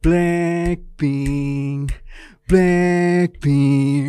Blackpink, Blackpink.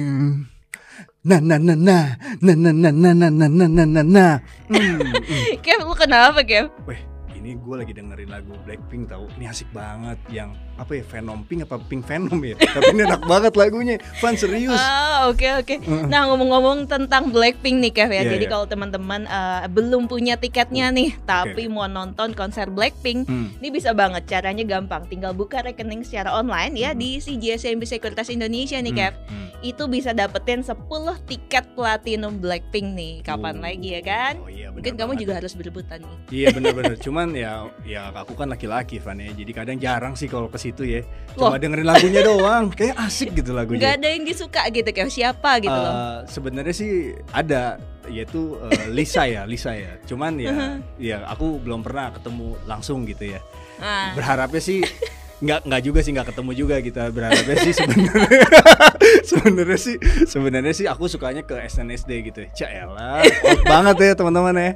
Nah, nah, nah, nah, nah, nah, nah, nah, nah, nah, nah, nah, nah, nah. Hmm, hmm. Kev, lu kenapa Kev? Weh, ini gue lagi dengerin lagu Blackpink tahu. Ini asik banget yang apa ya Venom Pink apa Pink Venom ya. Tapi ini enak banget lagunya. Fun serius. Ah, oke oke. Heeh. Nah, ngomong-ngomong tentang Blackpink nih Kev ya. Iya, Jadi iya. kalau teman-teman eh, belum punya tiketnya nih, tapi mau nonton konser Blackpink, Hmm. ini bisa banget caranya gampang. Tinggal buka rekening secara online ya Hmm. di CGSMB Sekuritas Indonesia nih Hmm, Kev. hmm. Itu bisa dapetin 10 tiket platinum Blackpink nih. Kapan Oh. lagi ya kan? Oh iya, Mungkin kamu juga harus berebutan nih. Iya bener-bener Cuman ya ya aku kan laki-laki Van ya Jadi kadang jarang sih kalau ke situ ya Loh. Cuma dengerin lagunya doang Kayak asik gitu lagunya ada yang disuka gitu Kev. Siapa gitu loh. Eh, Sebenarnya sih ada Yaitu eh, Lisa ya Lisa ya Cuman ya Uh-huh. ya aku belum pernah ketemu langsung gitu ya Nah, Berharapnya sih nggak nggak juga sih nggak ketemu juga kita berharapnya sih sebenarnya sebenarnya sih sebenarnya sih aku sukanya ke SNSD gitu ya banget ya teman-teman ya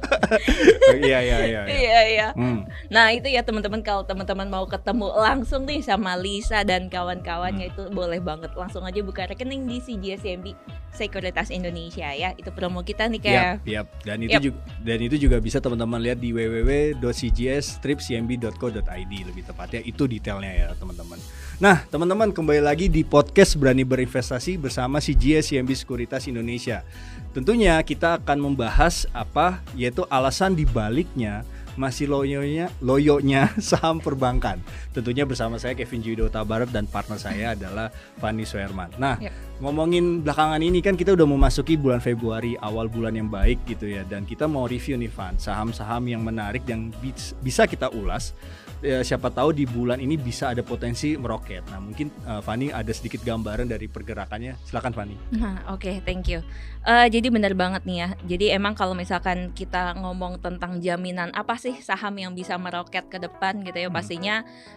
iya iya iya iya. iya iya. Hmm. Nah itu ya teman-teman kalau teman-teman mau ketemu langsung nih sama Lisa dan kawan-kawannya Hmm. itu boleh banget langsung aja buka rekening di CGSMB Sekuritas Indonesia ya itu promo kita nih kayak Yap, yap. Dan itu Yap. juga dan itu juga bisa teman-teman lihat di www.cgs-cmb.co.id lebih tepatnya itu detailnya ya teman-teman. Nah, teman-teman kembali lagi di podcast Berani Berinvestasi bersama CGS CMB Sekuritas Indonesia. Tentunya kita akan membahas apa yaitu alasan dibaliknya masih loyonya loyonya saham perbankan. Tentunya bersama saya Kevin Judo Tabarat dan partner saya adalah Fani Soerman. Nah, Yap. ngomongin belakangan ini kan kita udah memasuki bulan Februari, awal bulan yang baik gitu ya. Dan kita mau review nih Van, saham-saham yang menarik yang bis- bisa kita ulas. Ya, siapa tahu di bulan ini bisa ada potensi meroket. Nah, mungkin eh, Fani ada sedikit gambaran dari pergerakannya. Silakan Fani. Nah, Oke, thank you. Eh, jadi benar banget nih ya. Jadi emang kalau misalkan kita ngomong tentang jaminan apa sih saham yang bisa meroket ke depan gitu ya, Hmm. pastinya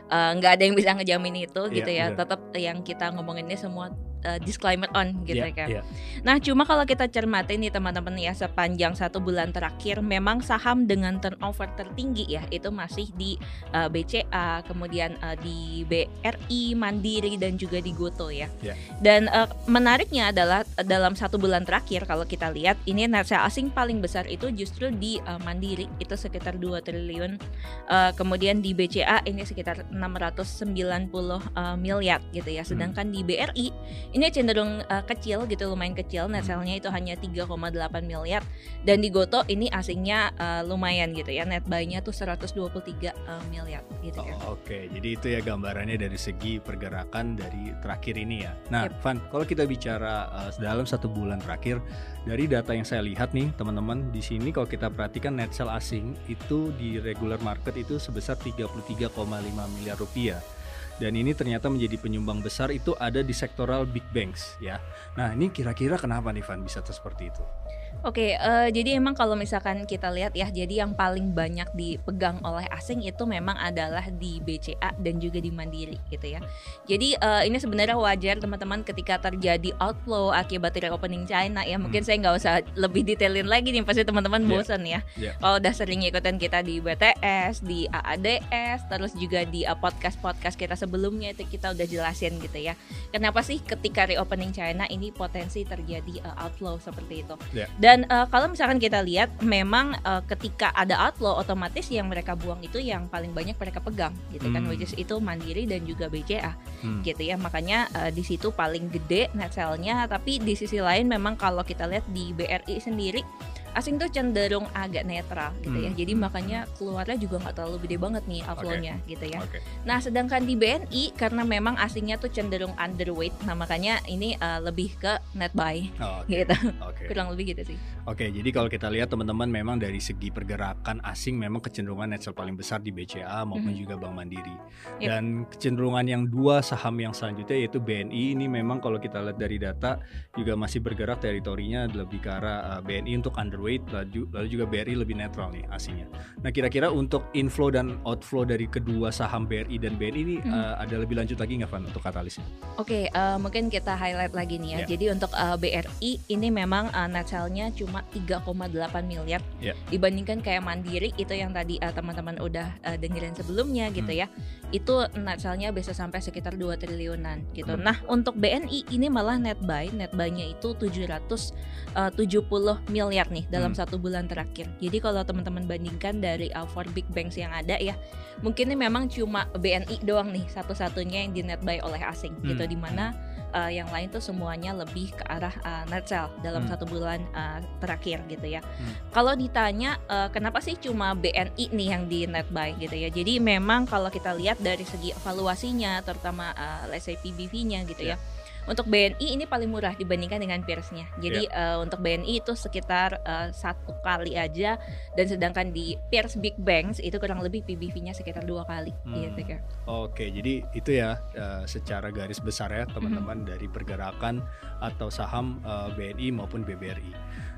eh, nggak ada yang bisa ngejamin itu gitu Iya, ya. benar. Tetap yang kita ngomongin ini semua eh, disclaimer on gitu Iya, ya kan. iya. Nah, cuma kalau kita cermati nih teman-teman ya sepanjang satu bulan terakhir memang saham dengan turnover tertinggi ya itu masih di eh, BCA, kemudian eh, di BRI, Mandiri dan juga di Goto ya. Ya. Dan eh, menariknya adalah dalam satu bulan terakhir kalau kita lihat ini net sale asing paling besar itu justru di eh, Mandiri itu sekitar 2 triliun. Eh, kemudian di BCA ini sekitar 690 eh, miliar gitu ya. Sedangkan di BRI ini cenderung uh, kecil gitu lumayan kecil net Hmm. sale-nya itu hanya 3,8 miliar dan di Goto ini asingnya uh, lumayan gitu ya net buy-nya tuh 123 uh, miliar gitu kan. Oh, Oke, jadi itu ya gambarannya dari segi pergerakan dari terakhir ini ya. Nah, Yep. Van, kalau kita bicara uh, dalam satu bulan terakhir, dari data yang saya lihat nih, teman-teman, di sini kalau kita perhatikan net sale asing itu di regular market itu sebesar 33,5 miliar rupiah. Dan ini ternyata menjadi penyumbang besar itu ada di sektoral big banks ya. Nah, ini kira-kira kenapa nih Van bisa seperti itu? Oke, eh, jadi emang kalau misalkan kita lihat ya, jadi yang paling banyak dipegang oleh asing itu memang adalah di BCA dan juga di Mandiri gitu ya. Jadi eh, ini sebenarnya wajar teman-teman ketika terjadi outflow akibat reopening China ya. Mungkin saya nggak usah lebih detailin lagi nih, pasti teman-teman Iya. bosan ya. Iya. Kalau udah sering ikutan kita di BTS, di AADS, terus juga di eh, podcast-podcast kita sebelumnya itu kita udah jelasin gitu ya. Kenapa sih ketika reopening China ini potensi terjadi eh, outflow seperti itu? Iya. Dan eh, kalau misalkan kita lihat, memang eh, ketika ada outflow, otomatis yang mereka buang itu yang paling banyak mereka pegang, gitu kan, Hmm. which is itu Mandiri dan juga BCA, Hmm. gitu ya. Makanya eh, di situ paling gede net sale-nya. Tapi di sisi lain, memang kalau kita lihat di BRI sendiri, asing tuh cenderung agak netral gitu ya. Hmm. Jadi makanya keluarnya juga nggak terlalu gede banget nih outflow-nya gitu ya. Oke. Nah, sedangkan di BNI karena memang asingnya tuh cenderung underweight, nah makanya ini eh, lebih ke net buy Oh, Oke. gitu. Oke. Kurang lebih gitu sih. Oke, jadi kalau kita lihat teman-teman memang dari segi pergerakan asing memang kecenderungan net sell paling besar di BCA maupun Mhm. juga Bank Mandiri. Yep. Dan kecenderungan yang dua saham yang selanjutnya yaitu BNI ini memang kalau kita lihat dari data juga masih bergerak teritorinya lebih ke arah uh, BNI untuk underweight lalu, lalu juga BRI lebih netral nih asingnya. Nah, kira-kira untuk inflow dan outflow dari kedua saham BRI dan BNI ini Mhm. uh, ada lebih lanjut lagi nggak Van untuk katalisnya? Oke, eh, mungkin kita highlight lagi nih ya. Ya. Jadi untuk eh, BRI ini memang eh, net cuma 3,8 miliar Ya. dibandingkan kayak Mandiri itu yang tadi eh, teman-teman udah eh, dengerin sebelumnya gitu Hmm. ya. Itu net sell-nya bisa sampai sekitar 2 triliunan gitu. Hmm. Nah, untuk BNI ini malah net buy, net buy-nya itu 770 miliar nih dalam Hmm. satu bulan terakhir. Jadi kalau teman-teman bandingkan dari uh, four big banks yang ada ya, mungkin ini memang cuma BNI doang nih satu-satunya yang di net buy oleh asing gitu Hmm. di mana uh, yang lain tuh semuanya lebih ke arah uh, net sell dalam Hmm. satu bulan uh, terakhir gitu ya. Hmm. Kalau ditanya uh, kenapa sih cuma BNI nih yang di net buy gitu ya. Jadi memang kalau kita lihat dari segi evaluasinya terutama uh, let's say PBV-nya gitu ya. Untuk BNI ini paling murah dibandingkan dengan peersnya. Jadi uh, untuk BNI itu sekitar uh, satu kali aja, dan sedangkan di peers big banks itu kurang lebih PBV-nya sekitar dua kali. Hmm. Gitu kan. Oke, jadi itu ya eh, secara garis besar ya teman-teman Mm-hmm. dari pergerakan atau saham eh, BNI maupun BBRI.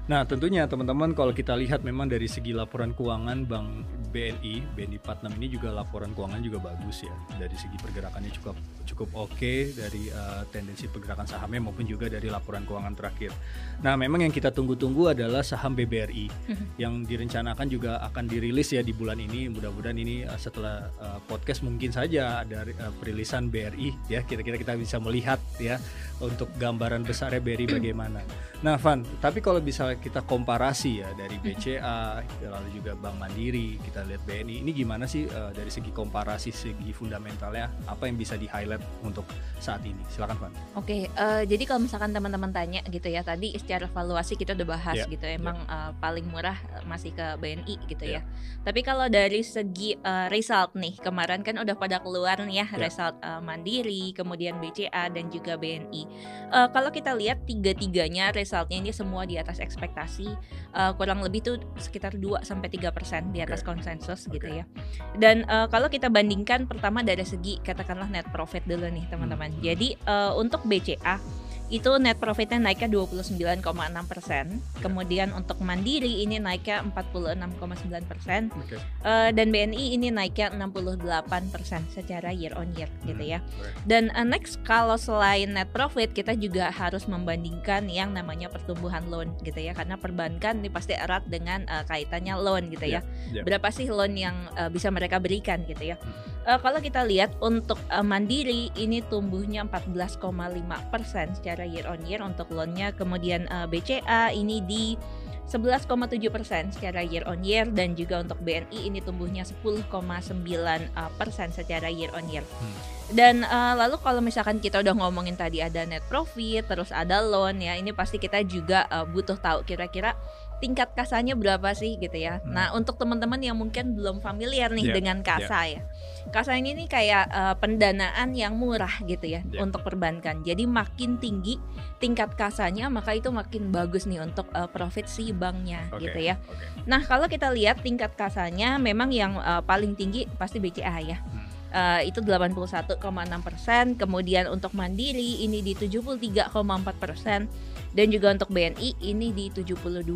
Nah, tentunya teman-teman kalau kita lihat memang dari segi laporan keuangan Bank BNI, BNI Platnam ini juga laporan keuangan juga bagus ya. Dari segi pergerakannya cukup cukup oke dari eh, tendensi pergerakan sahamnya maupun juga dari laporan keuangan terakhir. Nah, memang yang kita tunggu-tunggu adalah saham BBRI Mhm. yang direncanakan juga akan dirilis ya di bulan ini. Mudah-mudahan ini eh, setelah eh, podcast mungkin saja ada eh, perilisan BRI ya. Kira-kira kita bisa melihat ya untuk gambaran besarnya BRI bagaimana. Nah, Van, tapi kalau bisa kita komparasi ya dari BCA lalu juga Bank Mandiri, kita lihat BNI, ini gimana sih eh, dari segi komparasi segi fundamentalnya apa yang bisa di highlight untuk saat ini? Silakan Van. Oke, eh, jadi kalau misalkan teman-teman tanya gitu ya, tadi secara valuasi kita udah bahas Ya, gitu, emang eh, paling murah eh, masih ke BNI gitu Ya. ya. Tapi kalau dari segi eh, result nih, kemarin kan udah pada keluar nih ya, Ya. result eh, Mandiri, kemudian BCA dan juga BNI. Eh, kalau kita lihat tiga-tiganya resultnya ini semua di atas ekspektasi, eh, kurang lebih tuh sekitar 2 sampai 3% di atas konsensus gitu Oke. ya. Dan eh, kalau kita bandingkan pertama dari segi katakanlah net profit dulu nih teman-teman. Hmm. Jadi eh, untuk BCA itu net profitnya naiknya 29,6 persen. Kemudian untuk Mandiri ini naiknya 46,9 persen. Oke. Eh, dan BNI ini naiknya 68 persen secara year on year gitu Hmm, ya. baik. Dan uh, next kalau selain net profit kita juga harus membandingkan yang namanya pertumbuhan loan gitu ya karena perbankan ini pasti erat dengan uh, kaitannya loan gitu ya. ya. Berapa sih loan yang uh, bisa mereka berikan gitu ya. Uh, kalau kita lihat untuk uh, Mandiri ini tumbuhnya 14,5% secara year on year untuk loannya kemudian uh, BCA ini di 11,7 persen secara year on year dan juga untuk BNI ini tumbuhnya 10,9 uh, persen secara year on year. Hmm. Dan uh, lalu kalau misalkan kita udah ngomongin tadi ada net profit, terus ada loan ya, ini pasti kita juga uh, butuh tahu kira-kira tingkat kasanya berapa sih gitu ya. Hmm. Nah untuk teman-teman yang mungkin belum familiar nih Yeah, dengan kasa ya, kasa ini nih kayak uh, pendanaan yang murah gitu ya Yeah. untuk perbankan. Jadi makin tinggi tingkat kasanya maka itu makin bagus nih untuk uh, profit si banknya Oke, gitu ya. oke. Nah kalau kita lihat tingkat kasanya memang yang uh, paling tinggi pasti BCA ya. Hmm. Uh, itu 81,6 persen. Kemudian untuk Mandiri ini di 73,4 persen dan juga untuk BNI ini di 72,4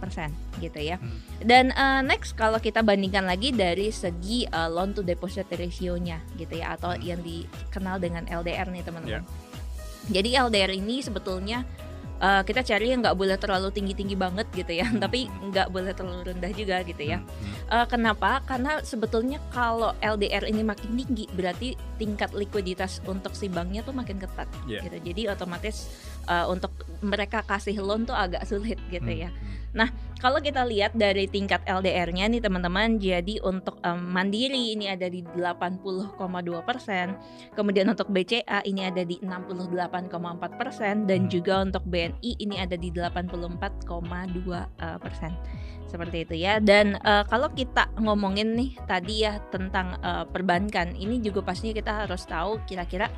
persen gitu ya. Hmm. Dan uh, next kalau kita bandingkan lagi dari segi uh, loan to deposit ratio-nya gitu ya atau Hmm. yang dikenal dengan LDR nih teman-teman. Ya. Jadi LDR ini sebetulnya uh, kita cari yang nggak boleh terlalu tinggi-tinggi banget gitu ya, Hmm. tapi nggak boleh terlalu rendah juga gitu ya. Hmm. Eh, kenapa? Karena sebetulnya kalau LDR ini makin tinggi, berarti tingkat likuiditas untuk si banknya tuh makin ketat, Iya. gitu. Jadi otomatis eh, untuk mereka kasih loan tuh agak sulit gitu Hmm, ya. hmm. Kalau kita lihat dari tingkat LDR-nya nih teman-teman, jadi untuk um, Mandiri ini ada di 80,2 persen, kemudian untuk BCA ini ada di 68,4 persen, dan Hmm. juga untuk BNI ini ada di 84,2 uh, persen. Seperti itu ya. Dan uh, kalau kita ngomongin nih tadi ya tentang uh, perbankan, ini juga pastinya kita harus tahu kira-kira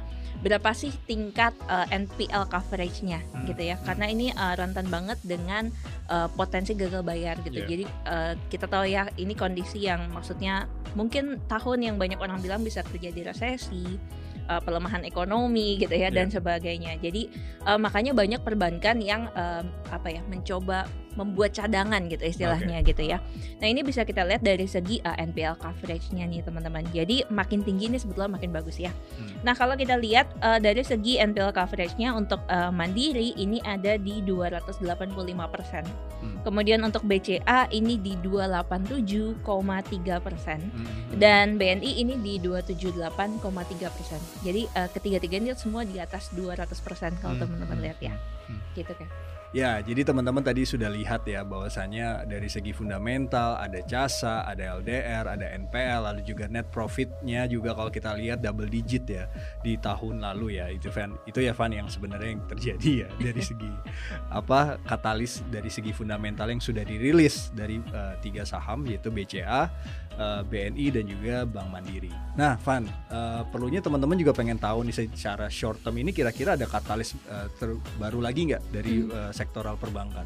berapa sih tingkat uh, NPL coverage-nya Hmm. gitu ya. Karena ini uh, rentan banget dengan uh, potensi gagal bayar gitu. Iya. Jadi uh, kita tahu ya ini kondisi yang maksudnya mungkin tahun yang banyak orang bilang bisa terjadi resesi, uh, pelemahan ekonomi gitu ya dan sebagainya. Jadi uh, makanya banyak perbankan yang um, apa ya mencoba membuat cadangan gitu istilahnya gitu ya. Nah ini bisa kita lihat dari segi uh, NPL coverage-nya nih teman-teman. Jadi makin tinggi ini sebetulnya makin bagus ya. Hmm. Nah kalau kita lihat uh, dari segi NPL coverage-nya untuk uh, Mandiri ini ada di 285 persen. Hmm. Kemudian untuk BCA ini di 287,3 persen Hmm. dan BNI ini di 278,3 persen. Jadi uh, ketiga-tiganya semua di atas 200 persen kalau Hmm. teman-teman Hmm. lihat ya, Hmm. gitu kan. Ya, jadi teman-teman tadi sudah lihat ya bahwasannya dari segi fundamental ada jasa, ada LDR, ada NPL, lalu juga net profitnya juga kalau kita lihat double digit ya di tahun lalu ya. Itu Van. Itu ya Van yang sebenarnya yang terjadi ya dari segi apa katalis dari segi fundamental yang sudah dirilis dari eh, tiga saham yaitu BCA, eh, BNI dan juga Bank Mandiri. Nah, Van eh, perlunya teman-teman juga pengen tahu nih secara short term ini kira-kira ada katalis eh, terbaru lagi nggak dari eh, sektoral perbankan?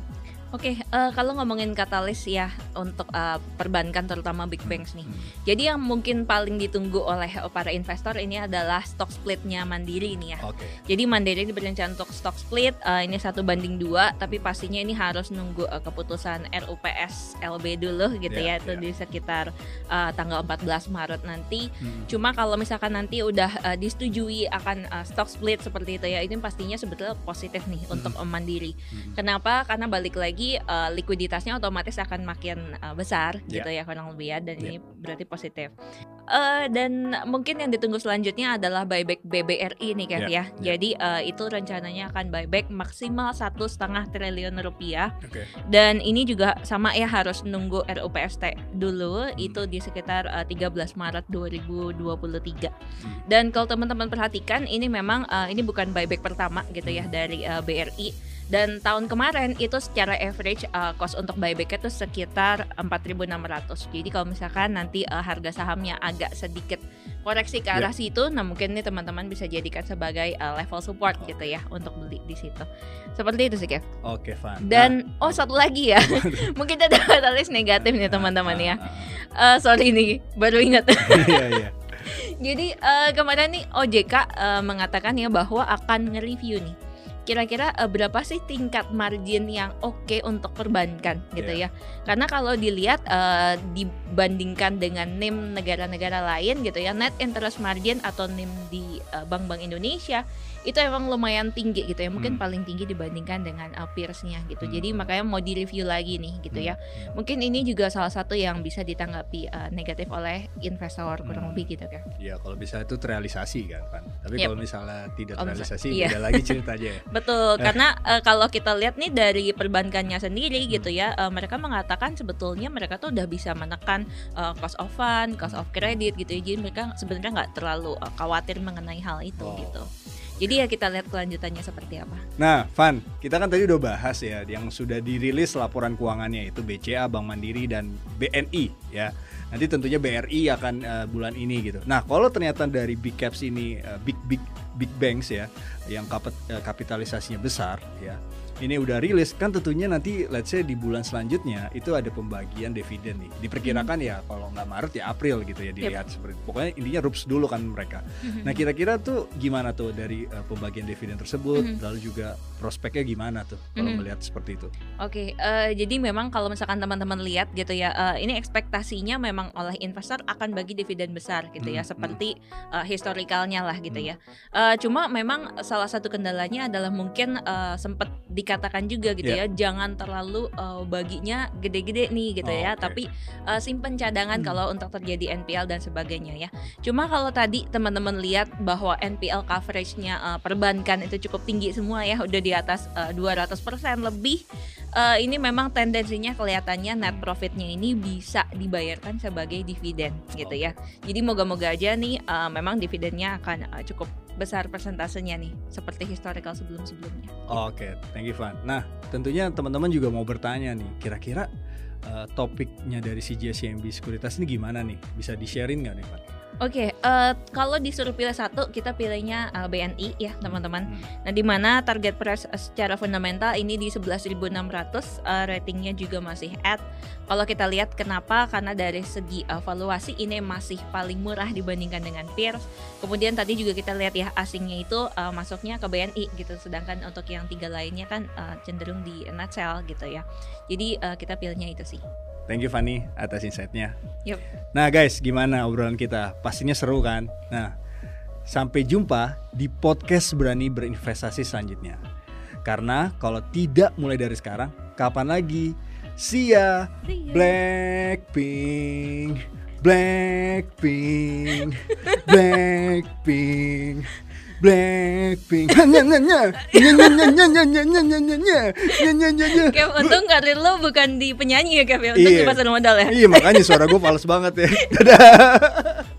Oke, eh, kalau ngomongin katalis ya untuk eh, perbankan terutama big banks nih. Hmm. Jadi yang mungkin paling ditunggu oleh para investor ini adalah stock splitnya Mandiri ini ya. Oke. Jadi Mandiri ini berencana untuk stock split eh, ini satu banding dua, tapi pastinya ini harus nunggu eh, keputusan RUPS LB dulu gitu Ya, ya, itu ya. di sekitar eh, tanggal 14 Maret nanti. Hmm. Cuma kalau misalkan nanti udah eh, disetujui akan eh, stock split seperti itu ya, ini pastinya sebetulnya positif nih untuk eh, Mandiri. Hmm. Kenapa? Karena balik lagi eh, likuiditasnya otomatis akan makin eh, besar Ya. gitu ya kurang lebih ya dan Ya. ini berarti positif. Eh, dan mungkin yang ditunggu selanjutnya adalah buyback BBRI nih Kev Ya, ya. ya. Jadi eh, itu rencananya akan buyback maksimal satu setengah triliun rupiah Oke. dan ini juga sama ya harus nunggu RUPST dulu Hmm. itu di sekitar eh, 13 Maret 2023. Hmm. Dan kalau teman-teman perhatikan ini memang eh, ini bukan buyback pertama gitu ya dari eh, BRI dan tahun kemarin itu secara average uh, cost untuk buyback itu sekitar 4.600. Jadi kalau misalkan nanti uh, harga sahamnya agak sedikit koreksi ke arah situ, nah mungkin nih teman-teman bisa jadikan sebagai uh, level support gitu ya untuk beli di situ. Seperti itu sih Kev. Oke, Van. Dan oh satu lagi ya, mungkin ada katalis negatif nih teman-teman ya. Ah, Eh, sorry nih, baru ingat. ah, ah. Iya, iya. Jadi eh, kemarin nih OJK eh, mengatakan ya bahwa akan nge-review nih kira-kira eh, berapa sih tingkat margin yang oke untuk perbankan gitu ya. Karena kalau dilihat eh, dibandingkan dengan NIM negara-negara lain gitu ya, net interest margin atau NIM di eh, bank-bank Indonesia itu emang lumayan tinggi gitu ya. Mungkin Hmm. paling tinggi dibandingkan dengan eh, peersnya gitu. Hmm. Jadi makanya mau di-review lagi nih gitu ya. Mungkin ini juga salah satu yang bisa ditanggapi eh, negatif oleh investor kurang Hmm. lebih gitu kan. Ya kalau bisa itu terrealisasi kan. Tapi Yep. kalau misalnya tidak terrealisasi, iya. beda lagi ceritanya Betul, karena eh, kalau kita lihat nih dari perbankannya sendiri Hmm. gitu ya, eh, mereka mengatakan sebetulnya mereka tuh udah bisa menekan eh, cost of fund, cost of credit gitu. ya. Jadi mereka sebenarnya nggak terlalu eh, khawatir mengenai hal itu Oh. gitu. Jadi ya kita lihat kelanjutannya seperti apa. Nah, Van, kita kan tadi udah bahas ya yang sudah dirilis laporan keuangannya itu BCA, Bank Mandiri dan BNI ya. Nanti tentunya BRI akan eh, bulan ini gitu. Nah, kalau ternyata dari big caps ini eh, big big big banks ya yang eh, kapitalisasinya besar ya. Ini udah rilis kan tentunya nanti let's say di bulan selanjutnya itu ada pembagian dividen nih. Diperkirakan ya kalau nggak Maret ya April gitu ya dilihat seperti pokoknya intinya rups dulu kan mereka. Nah kira-kira tuh gimana tuh dari uh, pembagian dividen tersebut, Mhm. lalu juga prospeknya gimana tuh kalau Mhm. melihat seperti itu? Oke, eh, jadi memang kalau misalkan teman-teman lihat gitu ya, eh, ini ekspektasinya memang oleh investor akan bagi dividen besar gitu ya, Hmm, seperti eh, historikalnya lah gitu ya. Eh, cuma memang salah satu kendalanya adalah mungkin eh, sempat dikatakan juga gitu Yeah. ya, jangan terlalu uh, baginya gede-gede nih gitu Oh, ya, oke. tapi uh, simpen cadangan Hmm. kalau untuk terjadi NPL dan sebagainya ya. Cuma kalau tadi teman-teman lihat bahwa NPL coverage-nya uh, perbankan itu cukup tinggi semua ya, udah di atas uh, 200% lebih. uh, ini memang tendensinya kelihatannya net profitnya ini bisa dibayarkan sebagai dividen gitu ya. Jadi moga-moga aja nih uh, memang dividennya akan uh, cukup besar persentasenya nih seperti historical sebelum-sebelumnya. Oke, thank you Van. Nah, tentunya teman-teman juga mau bertanya nih, kira-kira eh, topiknya dari CGS CMB Sekuritas ini gimana nih? Bisa di-sharein nggak nih, Van? Oke, eh, kalau disuruh pilih satu, kita pilihnya eh, BNI ya teman-teman. Hmm. Nah, di mana target price eh, secara fundamental ini di 11.600, eh, ratingnya juga masih at. Kalau kita lihat kenapa? Karena dari segi eh, valuasi ini masih paling murah dibandingkan dengan peers. Kemudian tadi juga kita lihat ya asingnya itu eh, masuknya ke BNI gitu, sedangkan untuk yang tiga lainnya kan eh, cenderung di net sell gitu ya. Jadi eh, kita pilihnya itu sih. Thank you Fanny atas insight-nya. Yup. Nah guys, gimana obrolan kita? Pastinya seru kan? Nah, sampai jumpa di podcast Berani Berinvestasi selanjutnya. Karena kalau tidak mulai dari sekarang, kapan lagi? See ya! Blackpink, Blackpink, Blackpink, Blackpink. Kev, untung karir lo bukan di penyanyi ya Kev ya? Untung iya. di pasar modal ya? Iya makanya suara gue fals banget ya Dadah